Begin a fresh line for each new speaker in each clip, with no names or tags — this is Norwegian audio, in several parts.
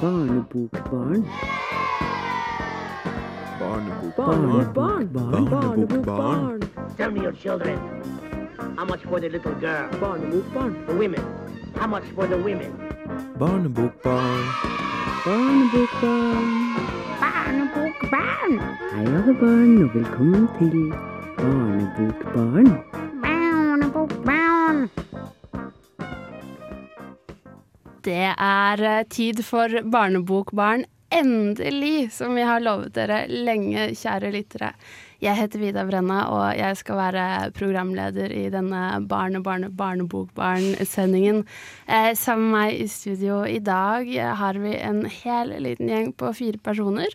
Barnebokbarn.
Barnebokbarn.
Barnebokbarn.
Barnebokbarn.
Tell me your children. How much for the little girl?
Barnebokbarn.
The women. How much for the women?
Barnebokbarn.
Barnebokbarn.
Barnebokbarn.
Hei, alle barn, og velkommen til Barnebokbarn.
Barnebokbarn.
Det er eh, tid for Barnebokbarn. Endelig, som vi har lovet dere lenge, kjære lyttere. Jeg heter Vida Brenna, og jeg skal være programleder i denne Barne-barne-barnebokbarn-sendingen. Eh, sammen med meg i studio i dag har vi en hel liten gjeng på fire personer.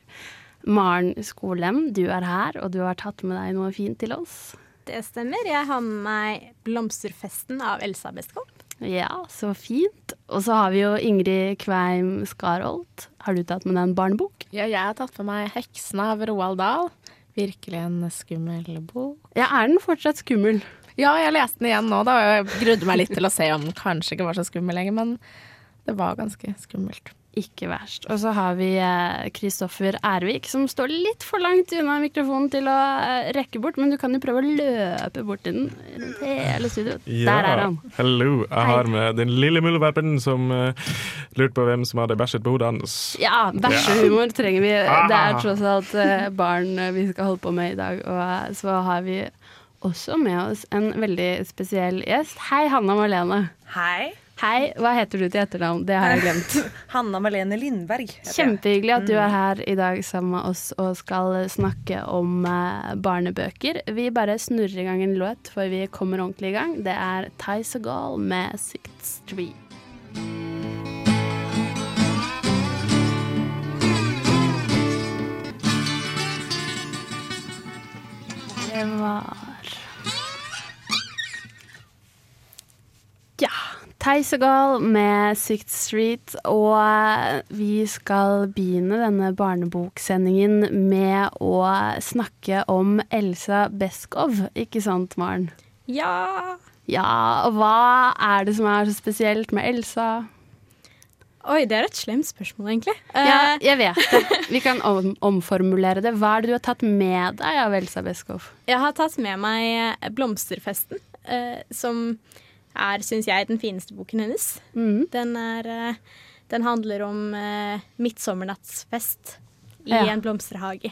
Maren Skolem, du er her, og du har tatt med deg noe fint til oss.
Det stemmer. Jeg har med meg 'Blomsterfesten' av Elsa Bestkopp.
Ja, så fint. Og så har vi jo Ingrid Kveim Skarholt. Har du tatt med deg en barnebok?
Ja, jeg har tatt for meg 'Heksene' av Roald Dahl. Virkelig en skummel bok.
Ja, er den fortsatt skummel?
Ja, jeg leste den igjen nå, da, jeg grudde meg litt til å se om den kanskje ikke var så skummel lenger, men det var ganske skummelt.
Ikke verst. Og så har vi Kristoffer Ervik, som står litt for langt unna mikrofonen til å eh, rekke bort, men du kan jo prøve å løpe bort til den Hele hele Ja, Der er han.
Hallo. Jeg
Hei.
har med den lille muldvarpen som uh, lurte på hvem som hadde bæsjet på hodet hans.
Ja, bæsjehumor trenger vi.
Ah.
Det er tross alt eh, barn eh, vi skal holde på med i dag. Og eh, så har vi også med oss en veldig spesiell gjest. Hei, Hanna Marlene.
Hei.
Hei, hva heter du til etternavn? Det har jeg glemt.
Hanna Malene Lindberg.
Kjempehyggelig at du er her i dag sammen med oss og skal snakke om eh, barnebøker. Vi bare snurrer i gang en låt før vi kommer ordentlig i gang. Det er Ty Segal med Sixth Street. Det var Ja. Gal med Sixth Street, og vi skal begynne denne barneboksendingen med å snakke om Elsa Beskow, ikke sant, Maren?
Ja.
Ja, og hva er det som er så spesielt med Elsa?
Oi, det er et slemt spørsmål, egentlig.
Ja,
Eh,
jeg vet det. Vi kan om omformulere det. Hva er det du har tatt med deg av Elsa Beskow?
jeg har tatt med meg 'Blomsterfesten', eh, som er, syns jeg, den fineste boken hennes.
Mm.
Den, er, eh, den handler om eh, midtsommernattsfest i
Ja.
en blomsterhage.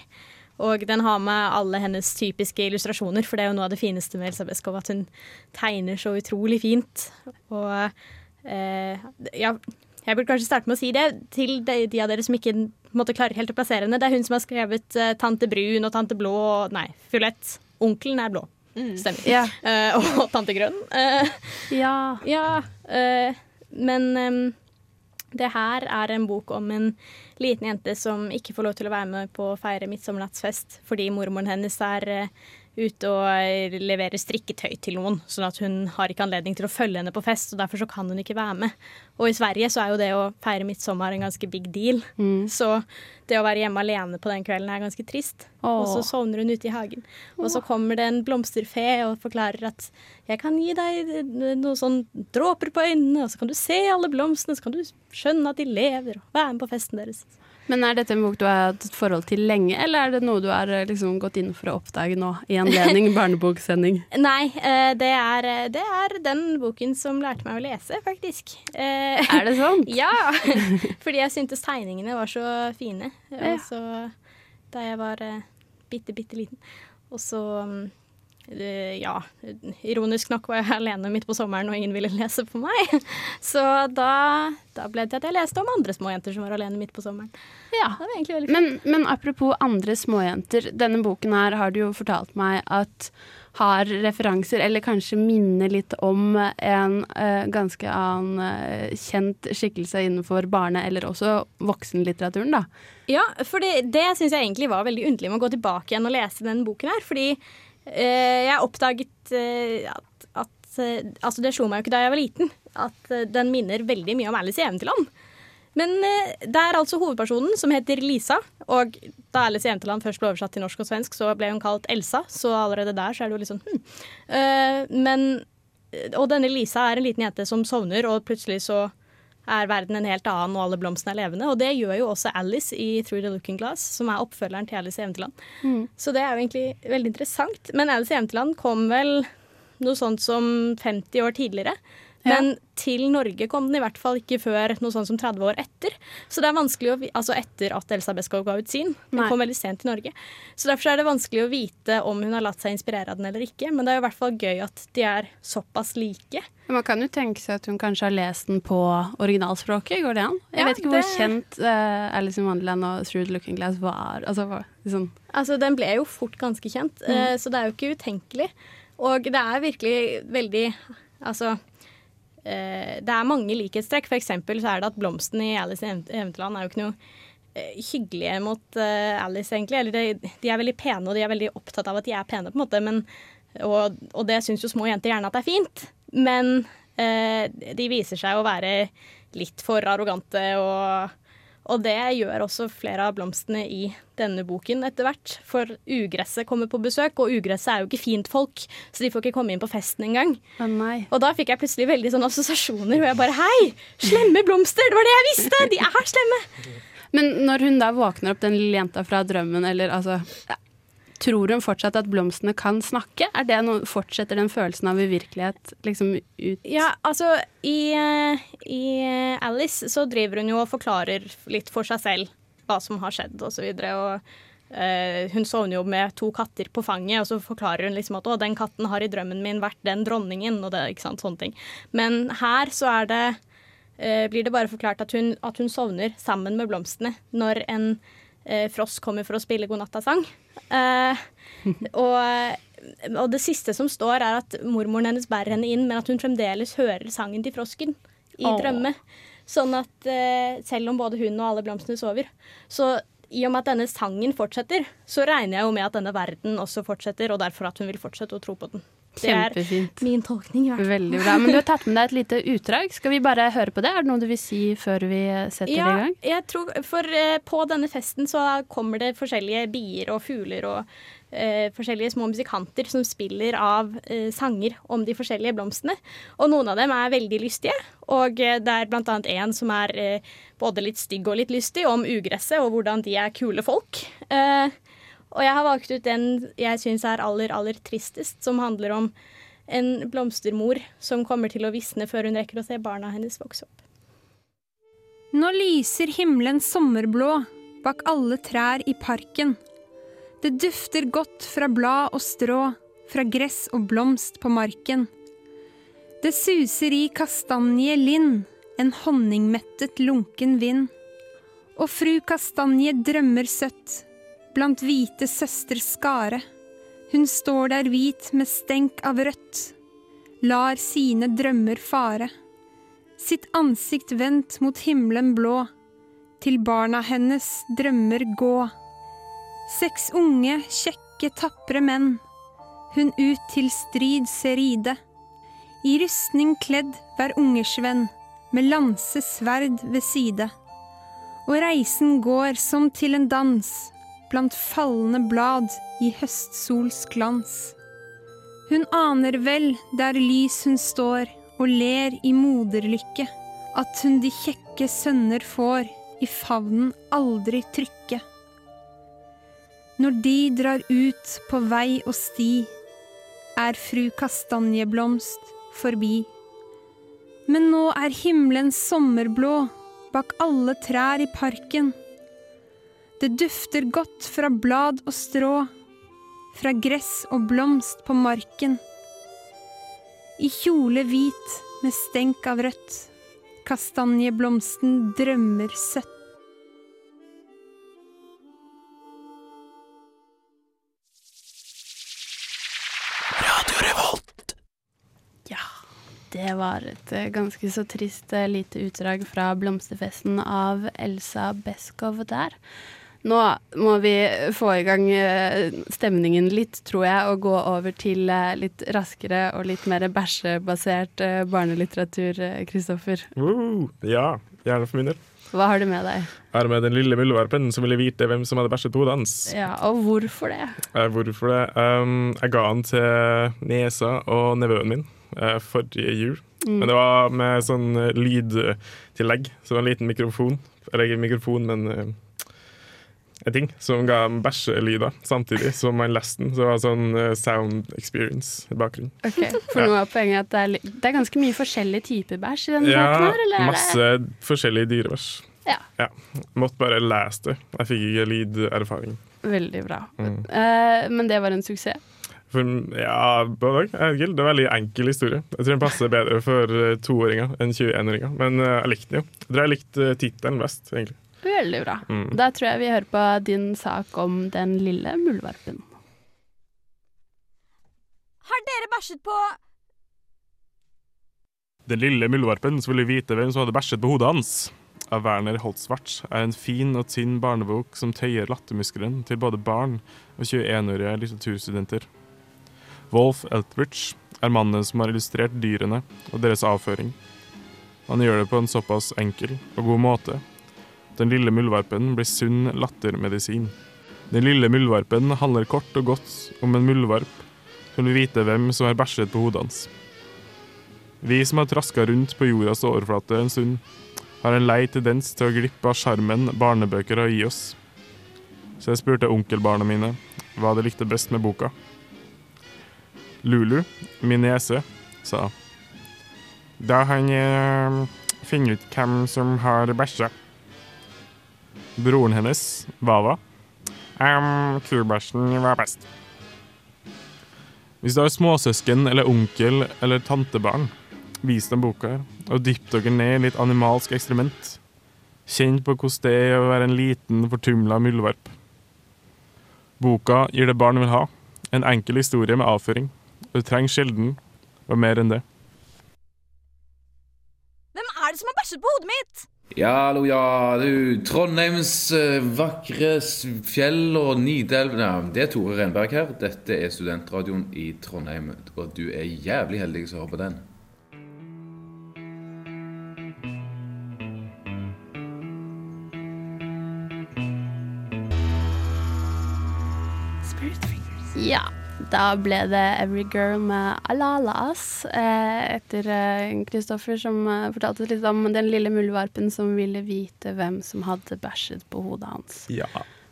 Og den har med alle hennes typiske illustrasjoner, for det er jo noe av det fineste med Elsa Beskow, at hun tegner så utrolig fint. Og eh, ja, jeg burde kanskje starte med å si det til de, de av dere som ikke måtte klare helt å plassere henne. Det er hun som har skrevet eh, 'Tante brun' og 'Tante blå' og nei, 'Fiolett'. Onkelen er blå. Stemmer.
Ja.
Uh, og 'Tante grønn'. Uh,
Ja.
ja, uh, men um, det her er en bok om en liten jente som ikke får lov til å være med på å feire midtsommernattsfest fordi mormoren hennes er eh, ute og eh, leverer strikketøy til noen, sånn at hun har ikke anledning til å følge henne på fest, og derfor så kan hun ikke være med. Og i Sverige så er jo det å feire midtsommer en ganske big deal, så det å være hjemme alene på den kvelden er ganske trist. Og så sovner hun ute i hagen. Og så kommer det en blomsterfe og forklarer at jeg kan gi deg eh, noen sånn dråper på øynene, og så kan du se alle blomstene, så kan du skjønne at de lever, og være med på festen deres.
Men er dette en bok du har hatt et forhold til lenge, eller er det noe du har eh, liksom gått inn for å oppdage nå, i anledning barneboksending?
Nei, eh, det er, eh, det er den boken som lærte meg å lese, faktisk.
Er det sånn?
Ja! Fordi jeg syntes tegningene var så fine.
Ja.
Og så, da jeg var bitte, bitte liten. Og så mm, ja, ironisk nok var jeg alene midt på sommeren, og ingen ville lese for meg. Så da, da ble det til at jeg leste om andre småjenter som var alene midt på sommeren.
Ja. Men, men apropos andre småjenter. Denne boken her har du jo fortalt meg at har referanser, eller kanskje minner litt om en uh, ganske annen uh, kjent skikkelse innenfor barne- eller også voksenlitteraturen, da.
Ja, for det, det syns jeg egentlig var veldig underlig med å gå tilbake igjen og lese denne boken her. Fordi eh, jeg oppdaget eh, at, at eh, Altså, det slo meg jo ikke da jeg var liten, at eh, den minner veldig mye om Alice i Eventyrland. Men eh, det er altså hovedpersonen som heter Lisa, og da Alice i Eventyrland først ble oversatt til norsk og svensk, så ble hun kalt Elsa, så allerede der så er det jo litt sånn hm. Eh, men Og denne Lisa er en liten jente som sovner, og plutselig så er verden en helt annen, og alle blomstene er levende. Og det gjør jo også Alice i Through the Looking Glass, som er oppfølgeren til Alice i Eventyland.
Mm.
Så det er jo egentlig veldig interessant. Men Alice i Eventyland kom vel noe sånt som 50 år tidligere. Men til Norge kom den i hvert fall ikke før noe sånn som 30 år etter. Så det er vanskelig å, Altså etter at Elsa Beskow ga ut sin. Den
Nei.
kom veldig sent til Norge. Så derfor er det vanskelig å vite om hun har latt seg inspirere av den eller ikke. Men det er jo i hvert fall gøy at de er såpass like.
Man kan jo tenke seg at hun kanskje har lest den på originalspråket. Går det an? Jeg
Ja,
vet ikke hvor
det-
kjent uh, Alice in Wonderland og Through the Looking Glass var. Altså, var liksom.
Altså, den ble jo fort ganske kjent, eh, så det er jo ikke utenkelig. Og det er virkelig veldig Altså Det er mange likhetstrekk. For eksempel så er det at blomstene i Alice i Event- Eventyrland er jo ikke noe eh, hyggelige mot eh, Alice, egentlig. Eller de, de er veldig pene, og de er veldig opptatt av at de er pene, på en måte. Men, og, og det syns jo små jenter gjerne at det er fint. Men eh, de viser seg å være litt for arrogante og og det gjør også flere av blomstene i denne boken etter hvert. For ugresset kommer på besøk, og ugresset er jo ikke fint folk, så de får ikke komme inn på festen engang.
Å nei.
Og da fikk jeg plutselig veldig sånne assosiasjoner, hvor jeg bare Hei! Slemme blomster! Det var det jeg visste! De er slemme!
Men når hun da våkner opp, den lille jenta fra drømmen, eller altså Tror hun fortsatt at blomstene kan snakke? Er det noe, fortsetter den følelsen av uvirkelighet liksom ut
Ja, altså i, eh, i Alice så driver hun jo og forklarer litt for seg selv hva som har skjedd videre. Og eh, hun sovner jo med to katter på fanget, og så forklarer hun liksom at å, den katten har i drømmen min vært den dronningen, og det, ikke sant, sånne ting. Men her så er det eh, blir det bare forklart at hun, at hun sovner sammen med blomstene når en eh, frosk kommer for å spille godnattasang. Eh, og, og det siste som står, er at mormoren hennes bærer henne inn, men at hun fremdeles hører sangen til frosken i
oh.
drømme. Sånn at eh, selv om både hun og alle blomstene sover, så i og med at denne sangen fortsetter, så regner jeg jo med at denne verden også fortsetter, og derfor at hun vil fortsette å tro på den. Det er min tolkning. fall.
Veldig bra. Men du har tatt med deg et lite utdrag. Skal vi bare høre på det? Er det noe du vil si før vi setter
Ja,
i gang?
jeg tror, for eh, på denne festen så kommer det forskjellige bier og fugler og eh, forskjellige små musikanter som spiller av eh, sanger om de forskjellige blomstene. Og noen av dem er veldig lystige, og eh, det er blant annet en som er eh, både litt stygg og litt lystig, om ugresset og hvordan de er kule folk. Eh, og jeg har valgt ut den jeg syns er aller, aller tristest, som handler om en blomstermor som kommer til å visne før hun rekker å se barna hennes vokse opp.
Nå lyser himmelen sommerblå bak alle trær i parken. Det dufter godt fra blad og strå, fra gress og blomst på marken. Det suser i kastanje lind, en honningmettet lunken vind. Og fru Kastanje drømmer søtt, blant hvite søsters skare. Hun står der hvit med stenk av rødt, lar sine drømmer fare sitt ansikt vendt mot himmelen blå, til barna hennes drømmer gå. Seks unge, kjekke, tapre menn, hun ut til strid ser ride. I rustning kledd hver ungersvenn, med lanse sverd ved side. Og reisen går som til en dans, blant fallende blad i høstsols glans. Hun aner vel der lys hun står og ler i moderlykke, at hun de kjekke sønner får i favnen aldri trykke. Når de drar ut på vei og sti, er fru Kastanjeblomst forbi. Men nå er himmelen sommerblå bak alle trær i parken. Det dufter godt fra blad og strå, fra gress og blomst på marken. I kjole hvit med stenk av rødt, kastanjeblomsten drømmer søtt.
Det var et eh, ganske så trist eh, lite utdrag fra blomsterfesten av Elsa Beskow der. Nå må vi få i gang eh, stemningen litt, tror jeg, og gå over til eh, litt raskere og litt mer bæsjebasert eh, barnelitteratur, Kristoffer.
Uh, ja, gjerne for min del.
Hva har du med deg?
Jeg har med den lille muldvarpen som ville vite hvem som hadde bæsjet hodet hans.
Ja, og hvorfor det?
Hvorfor det? Um, jeg ga den til niesa og nevøen min. uh, forrige jul.
Mm.
Men det var med sånn lydtillegg. Så det var en liten mikrofon. Eller ikke mikrofon, men en ting som ga bæsjelyder samtidig som man leste den. Så det var sånn eh, sound experience i bakgrunnen.
Ok, For
Ja.
noe av poenget at det er, det er ganske mye forskjellige typer bæsj i denne
Ja,
boken her, eller er
masse forskjellige dyrebæsj.
Ja.
Måtte bare lese det. Jeg fikk ikke lyderfaring.
Veldig bra.
Mm.
Uh, men det var en suksess.
For, ja, både òg. Det er en veldig enkel historie. Jeg tror den passer bedre for eh, toåringer enn 21-åringer. Men jeg likte den jo. Jeg tror jeg likte tittelen best, egentlig.
Veldig bra.
Mm.
Da tror jeg vi hører på din sak om den lille muldvarpen.
Har dere bæsjet på
Den lille muldvarpen som ville vite hvem som hadde bæsjet på hodet hans, av Werner Holtzwarts, er en fin og tynn barnebok som tøyer lattermuskelen til både barn og 21-årige litteraturstudenter. Wolf Eltwich er mannen som har illustrert dyrene og deres avføring. Han gjør det på en såpass enkel og god måte. Den lille muldvarpen blir sunn lattermedisin. Den lille muldvarpen handler kort og godt om en muldvarp som vil vite hvem som har bæsjet på hodet hans. Vi som har traska rundt på jordas overflate en stund, har en lei tendens til å glippe av sjarmen barnebøker har i oss. Så jeg spurte onkelbarna mine hva de likte best med boka. Lulu, min niese, sa Da han eh, finner ut hvem som har bæsja. Broren hennes, Vava, um, kubæsjen var best. Hvis du har småsøsken eller onkel eller tantebarn, vis dem boka her, og dypp dere ned i litt animalsk ekstrement. Kjenn på hvordan det er å være en liten, fortumla muldvarp. Boka gir det barn vil ha, en enkel historie med avføring. Du trenger sjelden og mer enn det.
Hvem er det som har bæsjet på hodet mitt?
Ja, hallo, ja, du. Trondheims eh, vakre fjell og Nidelv ja, Det er Tore Renberg her. Dette er studentradioen i Trondheim, og du er jævlig heldig som hører på den.
Ja, da ble det Every Girl med Alalas. Eh, etter Kristoffer som eh, fortalte litt om den lille muldvarpen som ville vite hvem som hadde bæsjet på hodet hans.
Ja.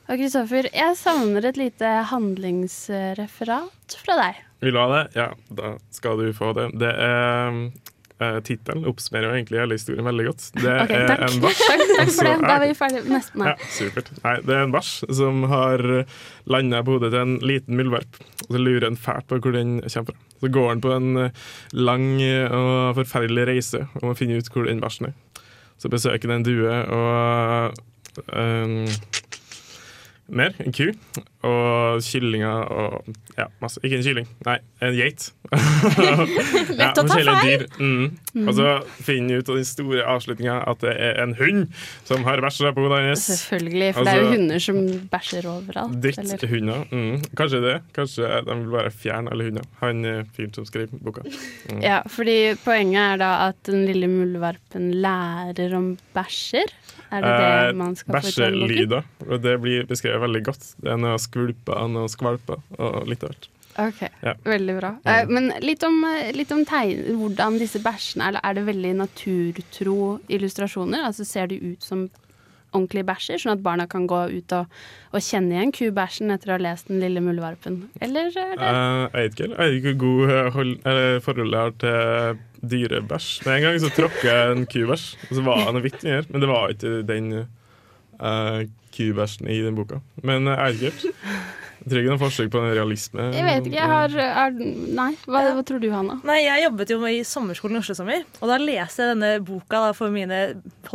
Og Kristoffer, jeg savner et lite handlingsreferat fra deg.
Vil du ha det? Ja, da skal du få det. Det er uh, Tittelen oppsummerer jo egentlig hele historien veldig godt. Det
okay,
er
takk.
en bæsj.
Takk, takk for det. Da er vi ferdige Nesten
Ja, supert. Nei, det er en bæsj som har landa på hodet til en liten muldvarp. Og så lurer han fælt på hvor den kommer fra. Så går han på en eh, lang og forferdelig reise å finne ut hvor den bæsjen er. Så besøker han en due og eh, mer. En ku. Og kyllinger og ja, masse. Ikke en kylling, nei, en geit. ja,
Lett å ta feil.
dyr. Mm. Og så finner vi ut av den store avslutninga at det er en hund som har bæsja på hodet hennes.
Selvfølgelig, for det er jo
Altså,
hunder som bæsjer overalt.
Dritthunder. Mm. Kanskje det. Kanskje de vil bare fjerne alle hunder. Han eh, fyren som skrev boka. Mm.
Ja, fordi poenget er da at den lille muldvarpen lærer om bæsjer. Er det det
Eh,
man skal få ut av boken?
Bæsjelyder. Det blir beskrevet veldig godt. Det er noe skvulper og noe skvalper og litt av hvert.
Ok,
Ja.
veldig bra. Eh, men litt om, eh, litt om tegn, hvordan disse bæsjene er. Er det veldig naturtro illustrasjoner? Altså Ser de ut som ordentlige bæsjer, sånn at barna kan gå ut og, og kjenne igjen kubæsjen etter å ha lest Den lille muldvarpen? Eller er det
Eh, jeg vet ikke, jeg vet ikke hvor god hold, eller forhold jeg har til dyrebæsj. Men en gang så tråkka jeg en kubæsj, og så var det noe inni her. Men det var ikke den uh, kubæsjen i den boka. Men eh, jeg Trenger ikke noe forsøk på den realisme.
Jeg vet ikke. Jeg har er, Nei, hva, hva tror du, Hanna?
Nei, Jeg jobbet jo i sommerskolen i Oslo sommer, og da leste jeg denne boka da, for mine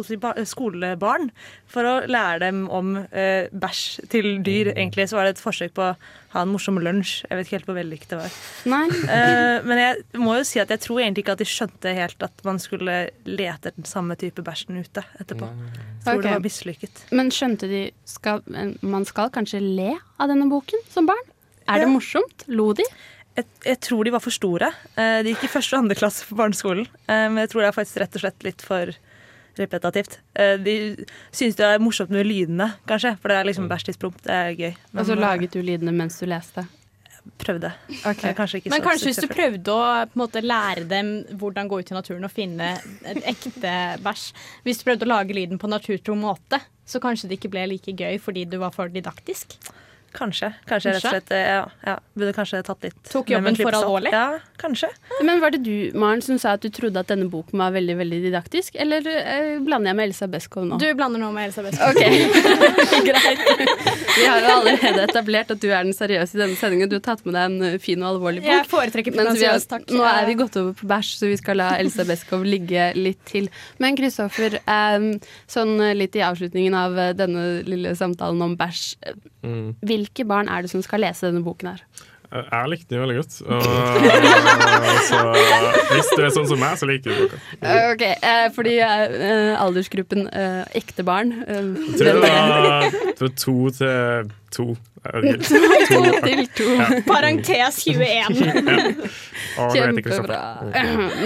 si, skolebarn. For å lære dem om eh, bæsj til dyr. Egentlig så var det et forsøk på å ha en morsom lunsj. Jeg vet ikke helt hvor vellykket det var.
Nei.
Eh, men jeg må jo si at jeg tror egentlig ikke at de skjønte helt at man skulle lete etter den samme type bæsjen ute etterpå. Jeg tror
okay.
det var mislykket.
Men skjønte de skal, Man skal kanskje le av denne boken som barn? Er det morsomt? Lo de?
Jeg, jeg tror de var for store. Eh, De gikk i første og andre klasse på barneskolen. eh, Men jeg tror det er faktisk rett og slett litt for repetitivt. Eh, De syns det er morsomt med lydene, kanskje. For det er liksom bæsjtidspromp. Det er gøy. Men,
Og så
eh,
laget du lydene mens du leste?
prøvde. Men Kanskje ikke
Men kanskje hvis du prøvde å på en måte, lære dem hvordan gå ut i naturen og finne et ekte bæsj Hvis du prøvde å lage lyden på naturtro måte, så kanskje det ikke ble like gøy fordi du var for didaktisk.
Kanskje. Kanskje rett og
Kanskje?
slett eh, ja, ja, burde kanskje tatt litt
Tok jobben for alvorlig?
Ja, kanskje.
Men var det du, Maren, som sa at du trodde at denne boken var veldig veldig didaktisk, eller eh, blander jeg med Elsa Beskow nå?
Du blander nå med Elsa Beskow.
Ok, greit. Vi har jo allerede etablert at du er den seriøse i denne sendingen. Du har tatt med deg en eh, fin og alvorlig bok.
Jeg foretrekker
den vi har-
takk.
Nå er vi gått over på bæsj, så vi skal la Elsa Beskow ligge litt til. Men Kristoffer, eh, sånn eh, litt i avslutningen av denne lille samtalen om bæsj.
Mm.
Hvilke barn er det som skal lese denne boken her?
Eh, Jeg likte den veldig godt. Og, så hvis du er sånn som meg, så liker du boka.
Eh, ok, eh, fordi uh, aldersgruppen uh, ekte barn uh,
Jeg tror det var to til to.
To til to.
Ja.
Parentes 21.
Ja. Å, nå vet jeg ikke
Kjempebra.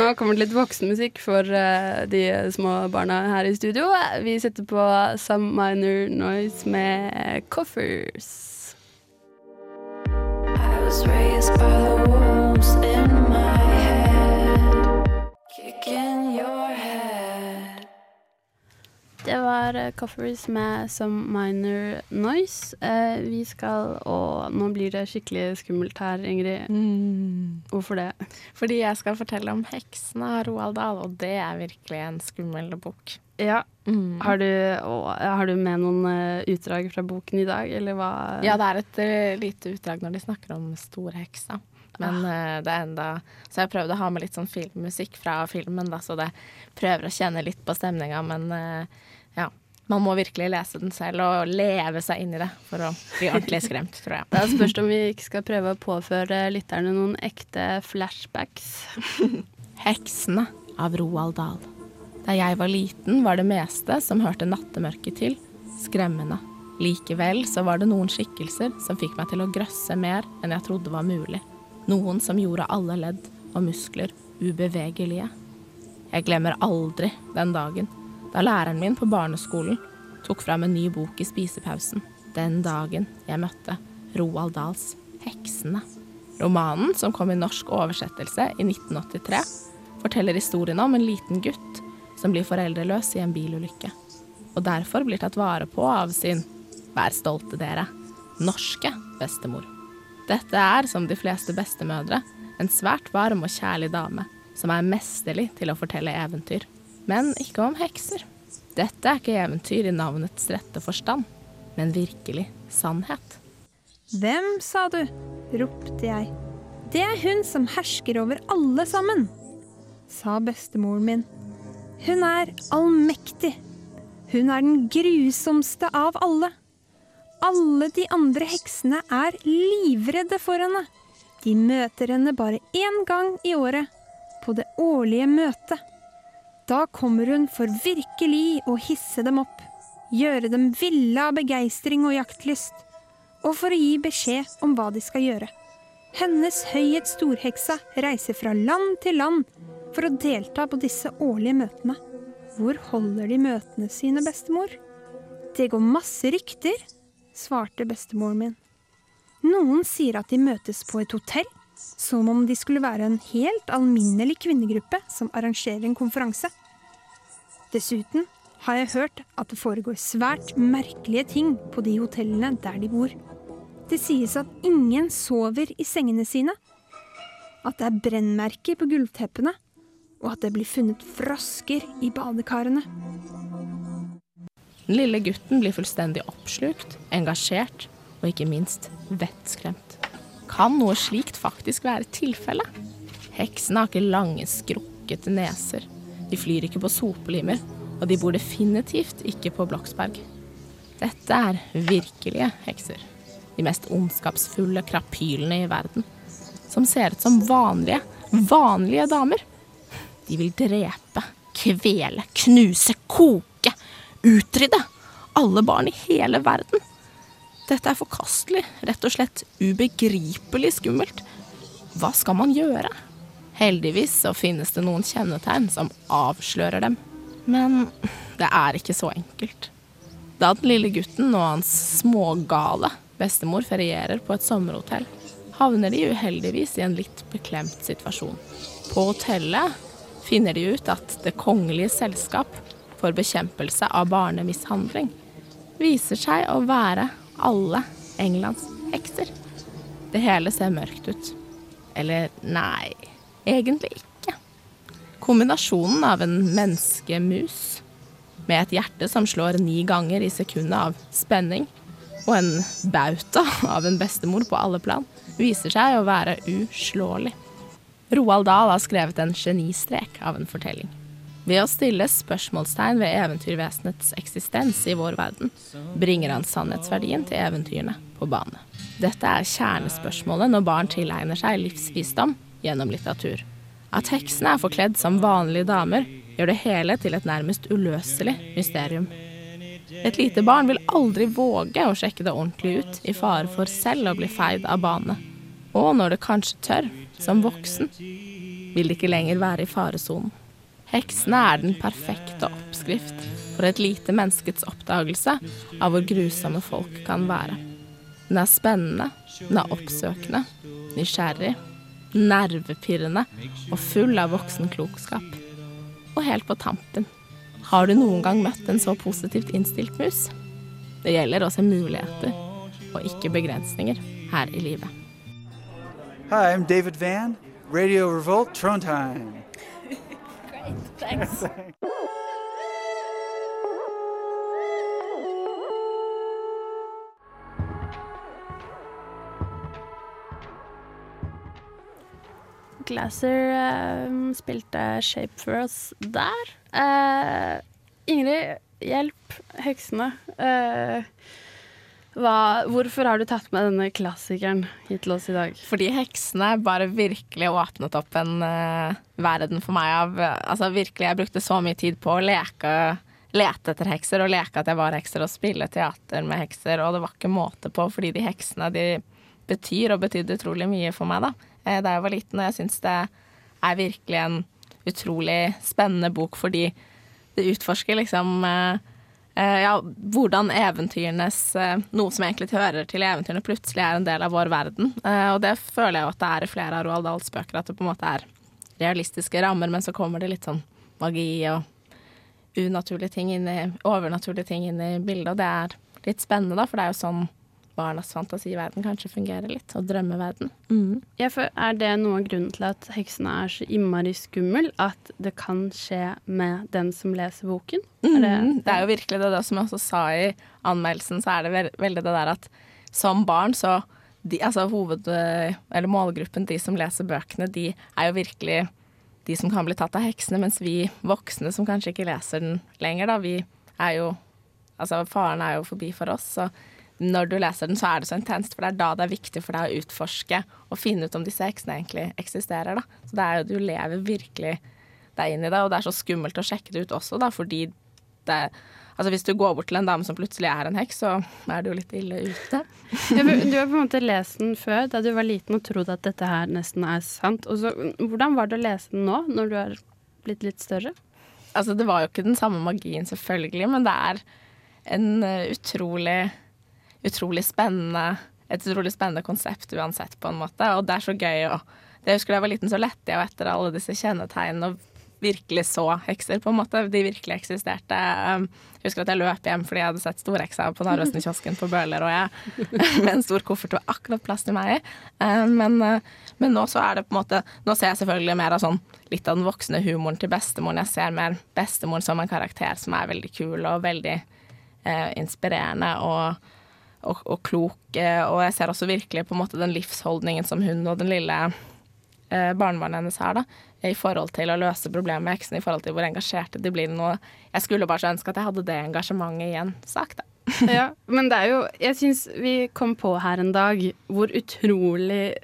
Nå kommer det litt voksenmusikk for eh, de små barna her i studio. Vi setter på Some Minor Noise med Coffers. Det var eh, Coffers med Some Minor Noise. Eh, vi skal Og nå blir det skikkelig skummelt her, Ingrid. Hvorfor det?
Fordi jeg skal fortelle om 'Heksene' av Roald Dahl, og det er virkelig en skummel bok.
Ja.
Mm.
Har, du, å, har du med noen uh, utdrag fra boken i dag, eller hva?
Ja, det er et uh, lite utdrag når de snakker om storheksa. Men eh, det er enda Så jeg prøvde å ha med litt sånn filmmusikk fra filmen, da, så det prøver å kjenne litt på stemninga, men ja. Man må virkelig lese den selv og leve seg inn i det for å bli ordentlig skremt, tror jeg.
Da spørs det om vi ikke skal prøve å påføre lytterne noen ekte flashbacks.
'Heksene' av Roald Dahl. Da jeg var liten, var det meste som hørte nattemørket til, skremmende. Likevel så var det noen skikkelser som fikk meg til å grøsse mer enn jeg trodde var mulig. Noen som gjorde alle ledd og muskler ubevegelige. Jeg glemmer aldri den dagen da læreren min på barneskolen tok fram en ny bok i spisepausen. Den dagen jeg møtte Roald Dahls 'Heksene'. Romanen, som kom i norsk oversettelse i 1983, forteller historien om en liten gutt som blir foreldreløs i en bilulykke, og derfor blir tatt vare på av sin, vær stolte dere, norske bestemor. Dette er, som de fleste bestemødre, en svært varm og kjærlig dame, som er mesterlig til å fortelle eventyr, men ikke om hekser. Dette er ikke eventyr i navnets rette forstand, men virkelig sannhet.
Hvem, sa du? ropte jeg. Det er hun som hersker over alle sammen, sa bestemoren min. Hun er allmektig. Hun er den grusomste av alle. Alle de andre heksene er livredde for henne. De møter henne bare én gang i året, på det årlige møtet. Da kommer hun for virkelig å hisse dem opp, gjøre dem ville av begeistring og jaktlyst, og for å gi beskjed om hva de skal gjøre. Hennes høyhet storheksa reiser fra land til land for å delta på disse årlige møtene. Hvor holder de møtene sine, bestemor? Det går masse rykter, svarte bestemoren min. Noen sier at de møtes på et hotell, som om de skulle være en helt alminnelig kvinnegruppe som arrangerer en konferanse. Dessuten har jeg hørt at det foregår svært merkelige ting på de hotellene der de bor. Det sies at ingen sover i sengene sine, at det er brennmerker på gulvteppene, og at det blir funnet frosker i badekarene.
Den lille gutten blir fullstendig oppslukt, engasjert og ikke minst vettskremt. Kan noe slikt faktisk være tilfellet? Heksene har ikke lange, skrukkete neser. De flyr ikke på sopelimer, og de bor definitivt ikke på Bloksberg. Dette er virkelige hekser. De mest ondskapsfulle krapylene i verden. Som ser ut som vanlige, vanlige damer. De vil drepe, kvele, knuse, koke, utrydde alle barn i hele verden. Dette er forkastelig, rett og slett ubegripelig skummelt. Hva skal man gjøre? Heldigvis så finnes det noen kjennetegn som avslører dem. Men det er ikke så enkelt. Da den lille gutten og hans smågale bestemor ferierer på et sommerhotell, havner de uheldigvis i en litt beklemt situasjon. På hotellet finner de ut at Det kongelige selskap for bekjempelse av barnemishandling viser seg å være alle Englands hekser. Det hele ser mørkt ut. Eller nei, egentlig ikke. Kombinasjonen av en menneskemus med et hjerte som slår ni ganger i sekundet av spenning, og en bauta av en bestemor på alle plan, viser seg å være uslåelig. Roald Dahl har skrevet en genistrek av en fortelling. Ved å stille spørsmålstegn ved eventyrvesenets eksistens i vår verden, bringer han sannhetsverdien til eventyrene på bane. Dette er kjernespørsmålet når barn tilegner seg livsvisdom gjennom litteratur. At heksene er forkledd som vanlige damer, gjør det hele til et nærmest uløselig mysterium. Et lite barn vil aldri våge å sjekke det ordentlig ut, i fare for selv å bli feid av bane. Og når det kanskje tør, som voksen, vil det ikke lenger være i faresonen. Heksene er den perfekte oppskrift for et lite menneskets oppdagelse av hvor grusomme folk kan være. Den er spennende, den er oppsøkende, nysgjerrig, nervepirrende og full av voksenklokskap. Og helt på tampen, har du noen gang møtt en så positivt innstilt mus? Det gjelder å se muligheter og ikke begrensninger her i livet.
Hi, I'm David Van, Radio Revolt, Trondheim.
Great, thanks.
Glasser eh, spilte Shape for Us der. Eh, Ingrid, hjelp heksene. Eh, hva, hvorfor har du tatt med denne klassikeren hit til oss i dag?
Fordi heksene bare virkelig åpnet opp en uh, verden for meg av Altså virkelig, jeg brukte så mye tid på å leke, lete etter hekser og leke at jeg var hekser og spille teater med hekser, og det var ikke måte på, fordi de heksene de betyr og betydde utrolig mye for meg da, eh, da jeg var liten, og jeg syns det er virkelig en utrolig spennende bok fordi det utforsker liksom uh, Eh, ja, hvordan eventyrenes eh, Noe som egentlig hører til eventyrene, plutselig er en del av vår verden. Eh, og det føler jeg jo at det er i flere av Roald Dahls bøker, at det på en måte er realistiske rammer, men så kommer det litt sånn magi og unaturlige ting inn i overnaturlige ting inn i bildet, og det er litt spennende, da, for det er jo sånn barnas fantasiverden kanskje fungerer litt, og drømmeverden. Mm.
Ja, for er det noe av grunnen til at heksene er så innmari skummel, at det kan skje med den som leser boken?
Mm.
Er det,
det er jo virkelig det, det som jeg også sa i anmeldelsen, så er det ve veldig det der at som barn så de, altså hoved, eller målgruppen, de som leser bøkene, de er jo virkelig de som kan bli tatt av heksene, mens vi voksne som kanskje ikke leser den lenger, da, vi er jo Altså faren er jo forbi for oss, så når du leser den, så er det så intenst, for det er da det er viktig for deg å utforske og finne ut om disse heksene egentlig eksisterer. Da. Så det er jo, du lever virkelig deg inn i det, og det er så skummelt å sjekke det ut også, da, fordi det Altså Hvis du går bort til en dame som plutselig er en heks, så er du jo litt ille ute.
ja, du har på en måte lest den før, da du var liten og trodde at dette her nesten er sant. Og så, hvordan var det å lese den nå, når du er blitt litt større?
Altså Det var jo ikke den samme magien, selvfølgelig, men det er en uh, utrolig utrolig spennende et utrolig spennende konsept uansett, på en måte. Og det er så gøy å Jeg husker da jeg var liten, så lette jeg etter alle disse kjennetegnene og virkelig så hekser, på en måte. De virkelig eksisterte. Um, jeg husker at jeg løp hjem fordi jeg hadde sett storheksa på Narvesen-kiosken på Bøhler, og jeg med en stor koffert var akkurat plass til meg. Um, men, uh, men nå så er det på en måte Nå ser jeg selvfølgelig mer av sånn litt av den voksne humoren til bestemoren. Jeg ser mer bestemoren som en karakter som er veldig kul og veldig eh, inspirerende. og og, og klok. Og jeg ser også virkelig på en måte den livsholdningen som hun og den lille eh, barnebarnet hennes har, da, i forhold til å løse problemet med heksene, i forhold til hvor engasjerte de blir. Noe. Jeg skulle bare så ønske at jeg hadde det engasjementet i en sak, da.
ja, men det er jo Jeg syns vi kom på her en dag hvor utrolig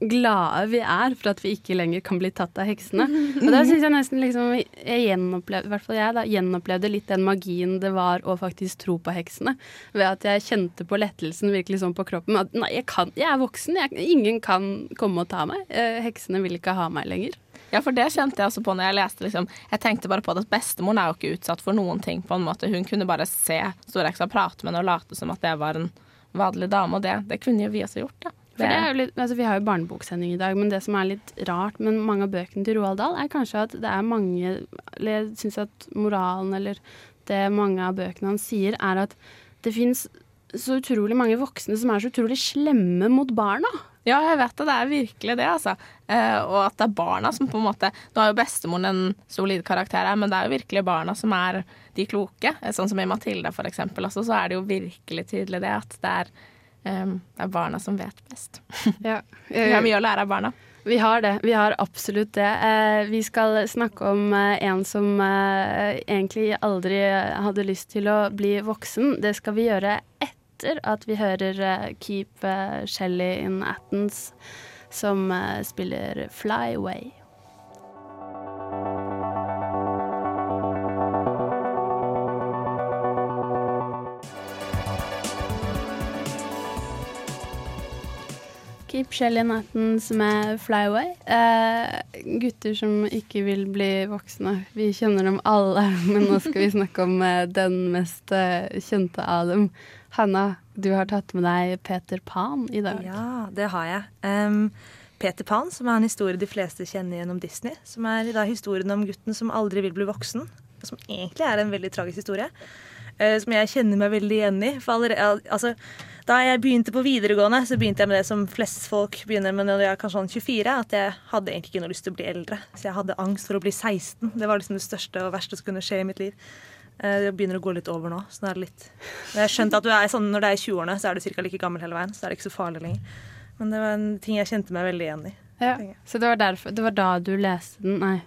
glade vi er for at vi ikke lenger kan bli tatt av heksene. Og da syns jeg nesten liksom Jeg gjenopplevde, i hvert fall jeg da, gjenopplevde litt den magien det var å faktisk tro på heksene. Ved at jeg kjente på lettelsen virkelig sånn på kroppen. At nei, jeg, kan, jeg er voksen. Jeg, ingen kan komme og ta meg. Eh, heksene vil ikke ha meg lenger.
Ja, for det kjente jeg også på når jeg leste liksom Jeg tenkte bare på at bestemoren er jo ikke utsatt for noen ting, på en måte. Hun kunne bare se Storheksa prate med henne og late som at det var en vanlig dame, og det, det kunne jo vi også gjort, da.
For det er jo litt, altså vi har jo barneboksending i dag, men det som er litt rart med mange av bøkene til Roald Dahl, er kanskje at det er mange Eller jeg syns at moralen, eller det mange av bøkene han sier, er at det fins så utrolig mange voksne som er så utrolig slemme mot barna.
Ja, jeg vet det. Det er virkelig det, altså. Eh, og at det er barna som på en måte Nå har jo bestemoren en solid karakter her, men det er jo virkelig barna som er de kloke. Eh, Sånn som i Matilda, for eksempel. Altså, så er det jo virkelig tydelig det at det er, det er barna som vet best.
Ja.
Vi har mye å lære av barna.
Vi har det. Vi har absolutt det. Eh, vi skal snakke om eh, en som eh, egentlig aldri hadde lyst til å bli voksen. Det skal vi gjøre etter at vi hører eh, Keep eh, Shelly in Athens, som eh, spiller Fly Away. Keep Shelly in Athens med Fly Away. Eh, gutter som ikke vil bli voksne. Vi kjenner dem alle, men nå skal vi snakke om eh, den mest eh, kjente av dem. Hanna, du har tatt med deg Peter Pan i dag.
Ja, det har jeg. Um, Peter Pan, som er en historie de fleste kjenner gjennom Disney. Som er da historien om gutten som aldri vil bli voksen. Som egentlig er en veldig tragisk historie. Uh, som jeg kjenner meg veldig igjen i. For allerede, altså, da jeg begynte på videregående, så begynte jeg med det som flest folk begynner med når jeg er kanskje sånn 24. At jeg hadde egentlig ikke noe lyst til å bli eldre. Så jeg hadde angst for å bli 16. Det var liksom det største og verste som kunne skje i mitt liv. Eh, Det begynner å gå litt over nå. Så nå er det litt Jeg har skjønt at du er sånn, når du er i 20-årene, så er du ca. like gammel hele veien. Så er det ikke så farlig lenger. Men det var en ting jeg kjente meg veldig igjen i.
Ja, så det var, derfor, det var da du leste den? Nei.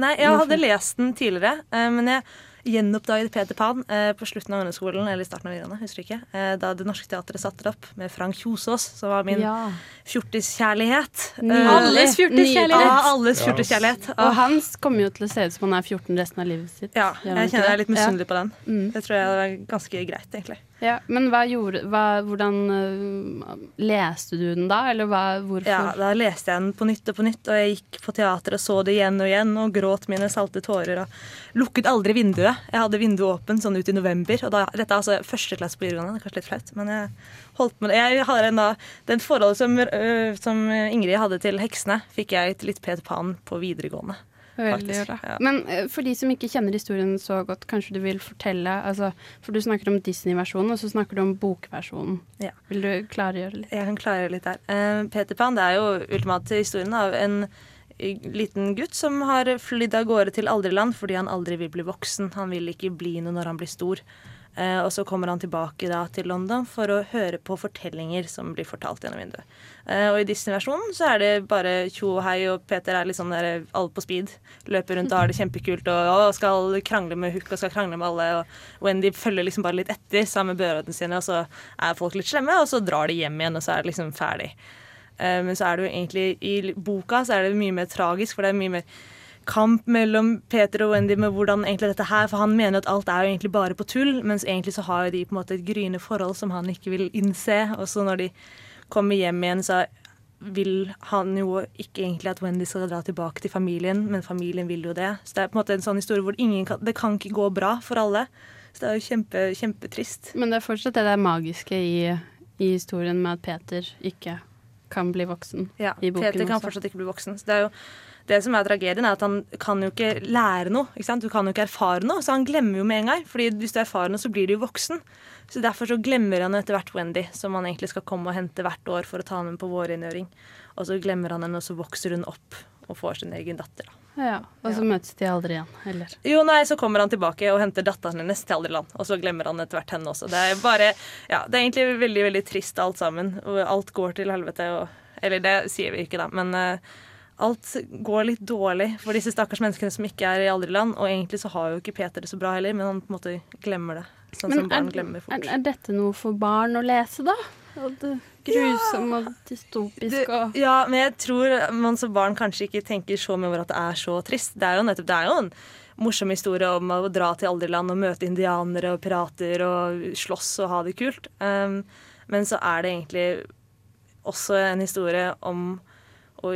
Nei, jeg hadde lest den tidligere, eh, men jeg gjenoppdaget Peter Pan eh, på slutten av ungdomsskolen, eller i starten av videregående, husker ikke, eh, da Det Norske Teatret satte det opp med Frank Kjosås, som var min
Ja.
fjortiskjærlighet. Eh,
Alles fjortiskjærlighet.
Ja, alles fjortiskjærlighet.
Og han kommer jo til å se ut som han er 14 resten av livet sitt.
Ja, jeg kjenner jeg er litt misunnelig på den.
Mm.
Det tror jeg er ganske greit, egentlig.
Ja, men hva gjorde, hva, hvordan uh, leste du den da, eller hva, hvorfor?
Ja, Da leste jeg den på nytt og på nytt, og jeg gikk på teater og så det igjen og igjen og gråt mine salte tårer og lukket aldri vinduet. Jeg hadde vinduet åpent sånn ut i november, og da, dette er altså første klasse på videregående, det er kanskje litt flaut, men jeg holdt med det. Jeg har en da, Den forholdet som, øh, som Ingrid hadde til heksene, fikk jeg til litt Peter Pan på videregående.
Veldig bra.
Ja.
Men øh, for de som ikke kjenner historien så godt, kanskje du vil fortelle altså, For du snakker om Disney-versjonen, og så snakker du om bokversjonen.
Ja.
Vil du klargjøre litt?
Jeg kan klargjøre litt der. Uh, Peter Pan det er jo ultimat historien av en liten gutt som har flydd av gårde til aldriland fordi han aldri vil bli voksen. Han vil ikke bli noe når han blir stor. Eh, og så kommer han tilbake da til London for å høre på fortellinger som blir fortalt gjennom vinduet. Eh, og i Disney-versjonen så er det bare tjo og hei, og Peter er litt sånn der alle på speed. Løper rundt og har det kjempekult og, og skal krangle med Hook og skal krangle med alle. Og Wendy følger liksom bare litt etter sammen med brødrene sine, og så er folk litt slemme, og så drar de hjem igjen, og så er det liksom ferdig. Eh, Men så er det jo egentlig i boka så er det mye mer tragisk, for det er mye mer kamp mellom Peter og Wendy med hvordan egentlig dette her For han mener at alt er jo egentlig bare på tull, mens egentlig så har jo de på en måte et gryende forhold som han ikke vil innse. Og så når de kommer hjem igjen, så vil han jo ikke egentlig at Wendy skal dra tilbake til familien, men familien vil jo det. Så det er på en måte en sånn historie hvor ingen kan, det kan ikke gå bra for alle. Så det er jo kjempe, kjempetrist.
Men det er fortsatt det der magiske i, i historien med at Peter ikke kan bli voksen
Ja,
i boken
Peter kan
også.
fortsatt ikke bli voksen. Så det er jo det som er tragedien, er at han kan jo ikke lære noe. Ikke sant? Du kan jo ikke erfare noe, så han glemmer jo med en gang. Fordi hvis du erfarer noe, så blir du jo voksen. Så Derfor så glemmer han etter hvert Wendy, som han egentlig skal komme og hente hvert år for å ta henne med på vårrengjøring. Og så glemmer han henne, og så vokser hun opp og får sin egen datter. Da.
Ja, og så møtes de aldri igjen, eller?
Jo, nei, så kommer han tilbake og henter datteren hennes til Alderland. Og så glemmer han etter hvert henne også. Det er bare, ja, det er egentlig veldig veldig trist alt sammen. Og alt går til helvete. Og, eller det sier vi ikke, da. Men eh, alt går litt dårlig for disse stakkars menneskene som ikke er i Alderland. Og egentlig så har jo ikke Peter det så bra heller, men han på en måte glemmer det. Sånn som barn glemmer
er,
fort.
er dette noe for barn å lese, da? Og det grusomme og dystopisk og
Ja, men jeg tror man som barn kanskje ikke tenker så mye over at det er så trist. Det er jo nettopp, det er jo en morsom historie om å dra til Alderland og møte indianere og pirater og slåss og ha det kult. Um, men så er det egentlig også en historie om å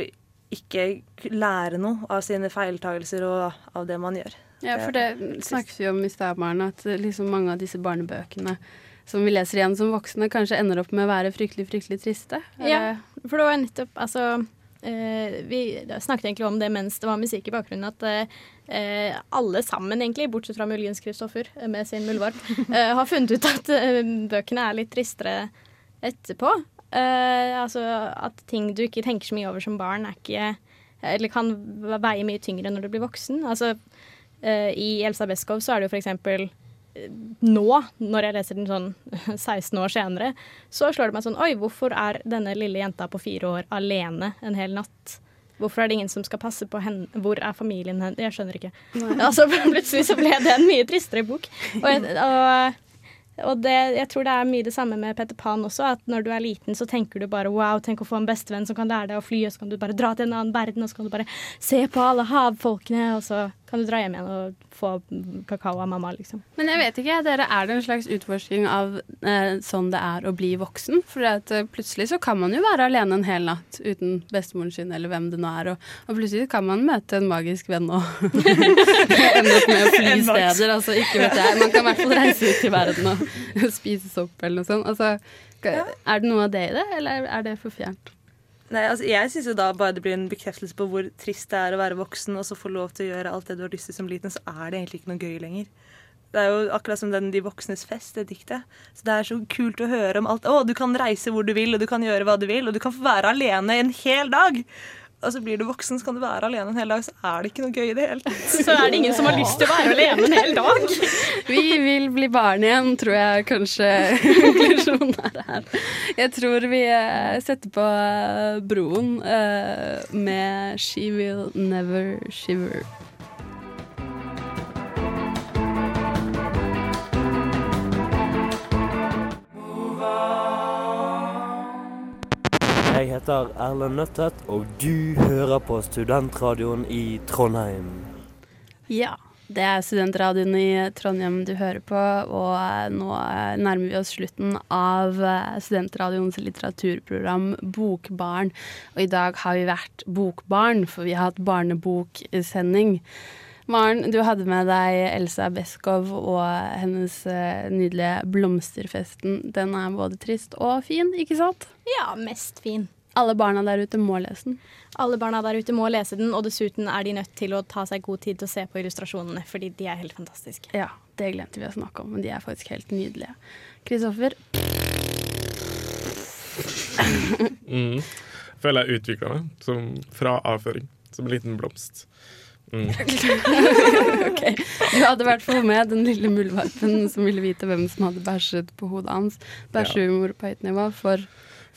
ikke lære noe av sine feiltagelser og av det man gjør.
Ja, for det snakket vi om i stad, Maren, at liksom mange av disse barnebøkene som vi leser igjen som voksne, kanskje ender opp med å være fryktelig, fryktelig triste.
Ja, for det var nettopp Altså, eh, vi snakket egentlig om det mens det var musikk i bakgrunnen, at eh, alle sammen, egentlig, bortsett fra muligens Kristoffer eh, med sin muldvarp, eh, har funnet ut at eh, bøkene er litt tristere etterpå. Eh, altså at ting du ikke tenker så mye over som barn, er ikke Eller kan veie mye tyngre når du blir voksen. Altså, uh, I Elsa Beskow så er det jo for eksempel nå, når jeg leser den sånn 16 år senere, så slår det meg sånn Oi, hvorfor er denne lille jenta på fire år alene en hel natt? Hvorfor er det ingen som skal passe på henne? Hvor er familien hennes? Jeg skjønner ikke. Altså, plutselig så ble det en mye tristere bok. Og, og, og det, jeg tror det er mye det samme med Peter Pan også. At når du er liten, så tenker du bare wow, tenk å få en bestevenn som kan lære deg å fly, og så kan du bare dra til en annen verden, og så kan du bare se på alle havfolkene, og så kan du dra hjem igjen og få kakao av mamma, liksom.
Men jeg vet ikke, dere, er det en slags utforsking av eh, sånn det er å bli voksen? For at, eh, plutselig så kan man jo være alene en hel natt uten bestemoren sin eller hvem det nå er, og, og plutselig kan man møte en magisk venn og ende opp med å fly steder. Altså, ikke vet jeg. Man kan i hvert fall reise ut i verden og spise sopp eller noe sånt. Altså, Er det noe av det i det, eller er det for fjernt?
Nei, altså Jeg syns da bare det blir en bekreftelse på hvor trist det er å være voksen og så få lov til å gjøre alt det du har lyst til som liten, så er det egentlig ikke noe gøy lenger. Det er jo akkurat som den 'De voksnes fest', det diktet. Så Det er så kult å høre om alt. Å, du kan reise hvor du vil, og du kan gjøre hva du vil, og du kan få være alene en hel dag. Og så blir du voksen, så kan du være alene en hel dag, så er det ikke noe gøy i det hele tatt.
Så er det ingen som har lyst til å være alene en hel dag.
Vi vil bli barn igjen, tror jeg kanskje konklusjonen er her. Jeg tror vi eh, setter på eh, Broen eh, med 'She Will Never Shiver'.
Jeg heter Erlend Nøttet, og du hører på Studentradioen i Trondheim.
Ja, det er studentradioen i Trondheim du hører på, og eh, nå eh, nærmer vi oss slutten av eh, studentradioens litteraturprogram Bokbarn. Og i dag har vi vært bokbarn, for vi har hatt barneboksending. Maren, du hadde med deg Elsa Beskow og hennes eh, nydelige 'Blomsterfesten'. Den er både trist og fin, ikke sant?
Ja, mest fin.
Alle barna der ute må lese den.
Alle barna der ute må lese den, og dessuten er de nødt til å ta seg god tid til å se på illustrasjonene, fordi de er helt fantastiske.
Ja, det glemte vi å snakke om, men de er faktisk helt nydelige. Kristoffer?
Mm. Føler jeg utvikla meg som fra avføring. Som en liten blomst. Mm.
ok. Du hadde i hvert fall med den lille muldvarpen som ville vite hvem som hadde bæsjet på hodet hans. Bæsjehumor på høyt nivå for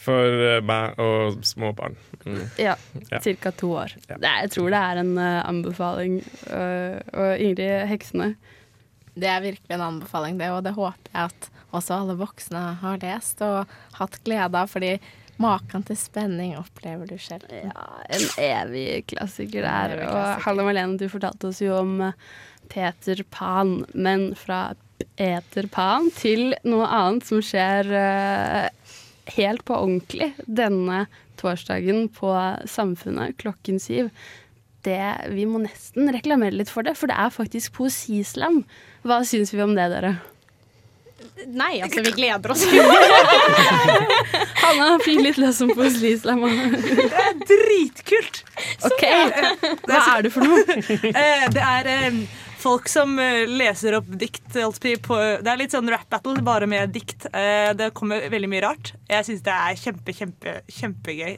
For eh, meg og små barn. Mm.
ja,
Ja.
ca. to år. Er, jeg tror det er en uh, anbefaling. Uh, og Ingrid Heksene.
Det er virkelig en anbefaling, det, og det håper jeg at også alle voksne har lest og hatt glede av, fordi maken til spenning opplever du selv.
Ja, en evig klassiker der.
evig
Og. Halle Marlene, du fortalte oss jo om eh, Peter Pan, men fra Peter Pan til noe annet som skjer uh, helt på ordentlig denne torsdagen på Samfunnet klokken syv. Det, vi må nesten reklamere litt for det, for det er faktisk poesislam. Hva syns vi om det, dere?
Nei, altså, vi gleder oss.
Hanna, fyr litt løs om poesislam.
Det er dritkult!
OK, hva er det for noe?
Eh, det er folk som eh, leser opp dikt. På, det er litt sånn rap battle, bare med dikt. Eh, det kommer veldig mye rart. Jeg syns det er kjempe, kjempe, kjempegøy.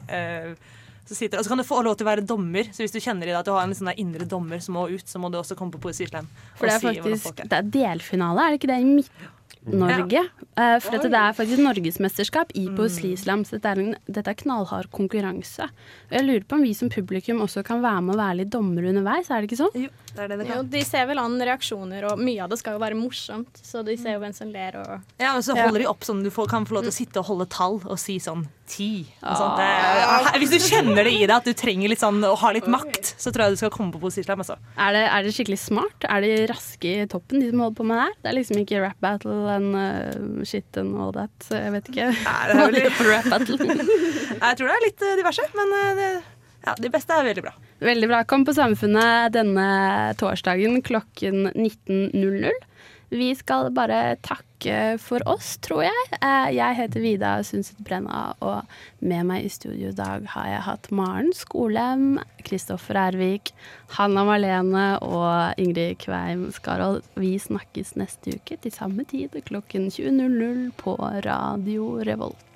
Så sitter, og så kan du få lov til å være dommer. Så hvis du kjenner i deg at du har en sånn der indre dommer som må ut, så må du også komme på Poesislam.
For det er
si er.
det er delfinale, er det ikke det, i Midt-Norge? Ja. for at det er faktisk norgesmesterskap i poesislam, så dette er, en, dette er knallhard konkurranse. Og jeg lurer på om vi som publikum også kan være med og være litt dommer underveis, er det ikke sånn?
Jo, det er det det
Jo, de ser vel an reaksjoner, og mye av det skal jo være morsomt. Så de ser jo hvem som ler og
Ja, og så
Ja.
holder de opp sånn du får, kan få lov til å sitte og holde tall og si sånn ti. Og sånt. Det er, hvis du kjenner det i deg at du trenger litt sånn å ha litt makt, så tror jeg du skal komme på Poesislam. Altså.
Er det, er det skikkelig smart? Er de raske i toppen, de som holder på med det her? Det er liksom ikke rap battle and uh, shit and all that. Så jeg vet ikke
det er vel-
rap battle.
Jeg tror det er litt eh, diverse, men eh, det, ja, de beste er veldig bra.
Veldig bra. Kom på Samfunnet denne torsdagen klokken 19.00. Vi skal bare takke for oss, tror jeg. Eh, Jeg heter Vida Sundset Brenna, og med meg i studio i dag har jeg hatt Maren Skolem, Kristoffer Ervik, Hanna Marlene og Ingrid Kveim Skarold. Vi snakkes neste uke til samme tid klokken 20.00 på Radio Revolt.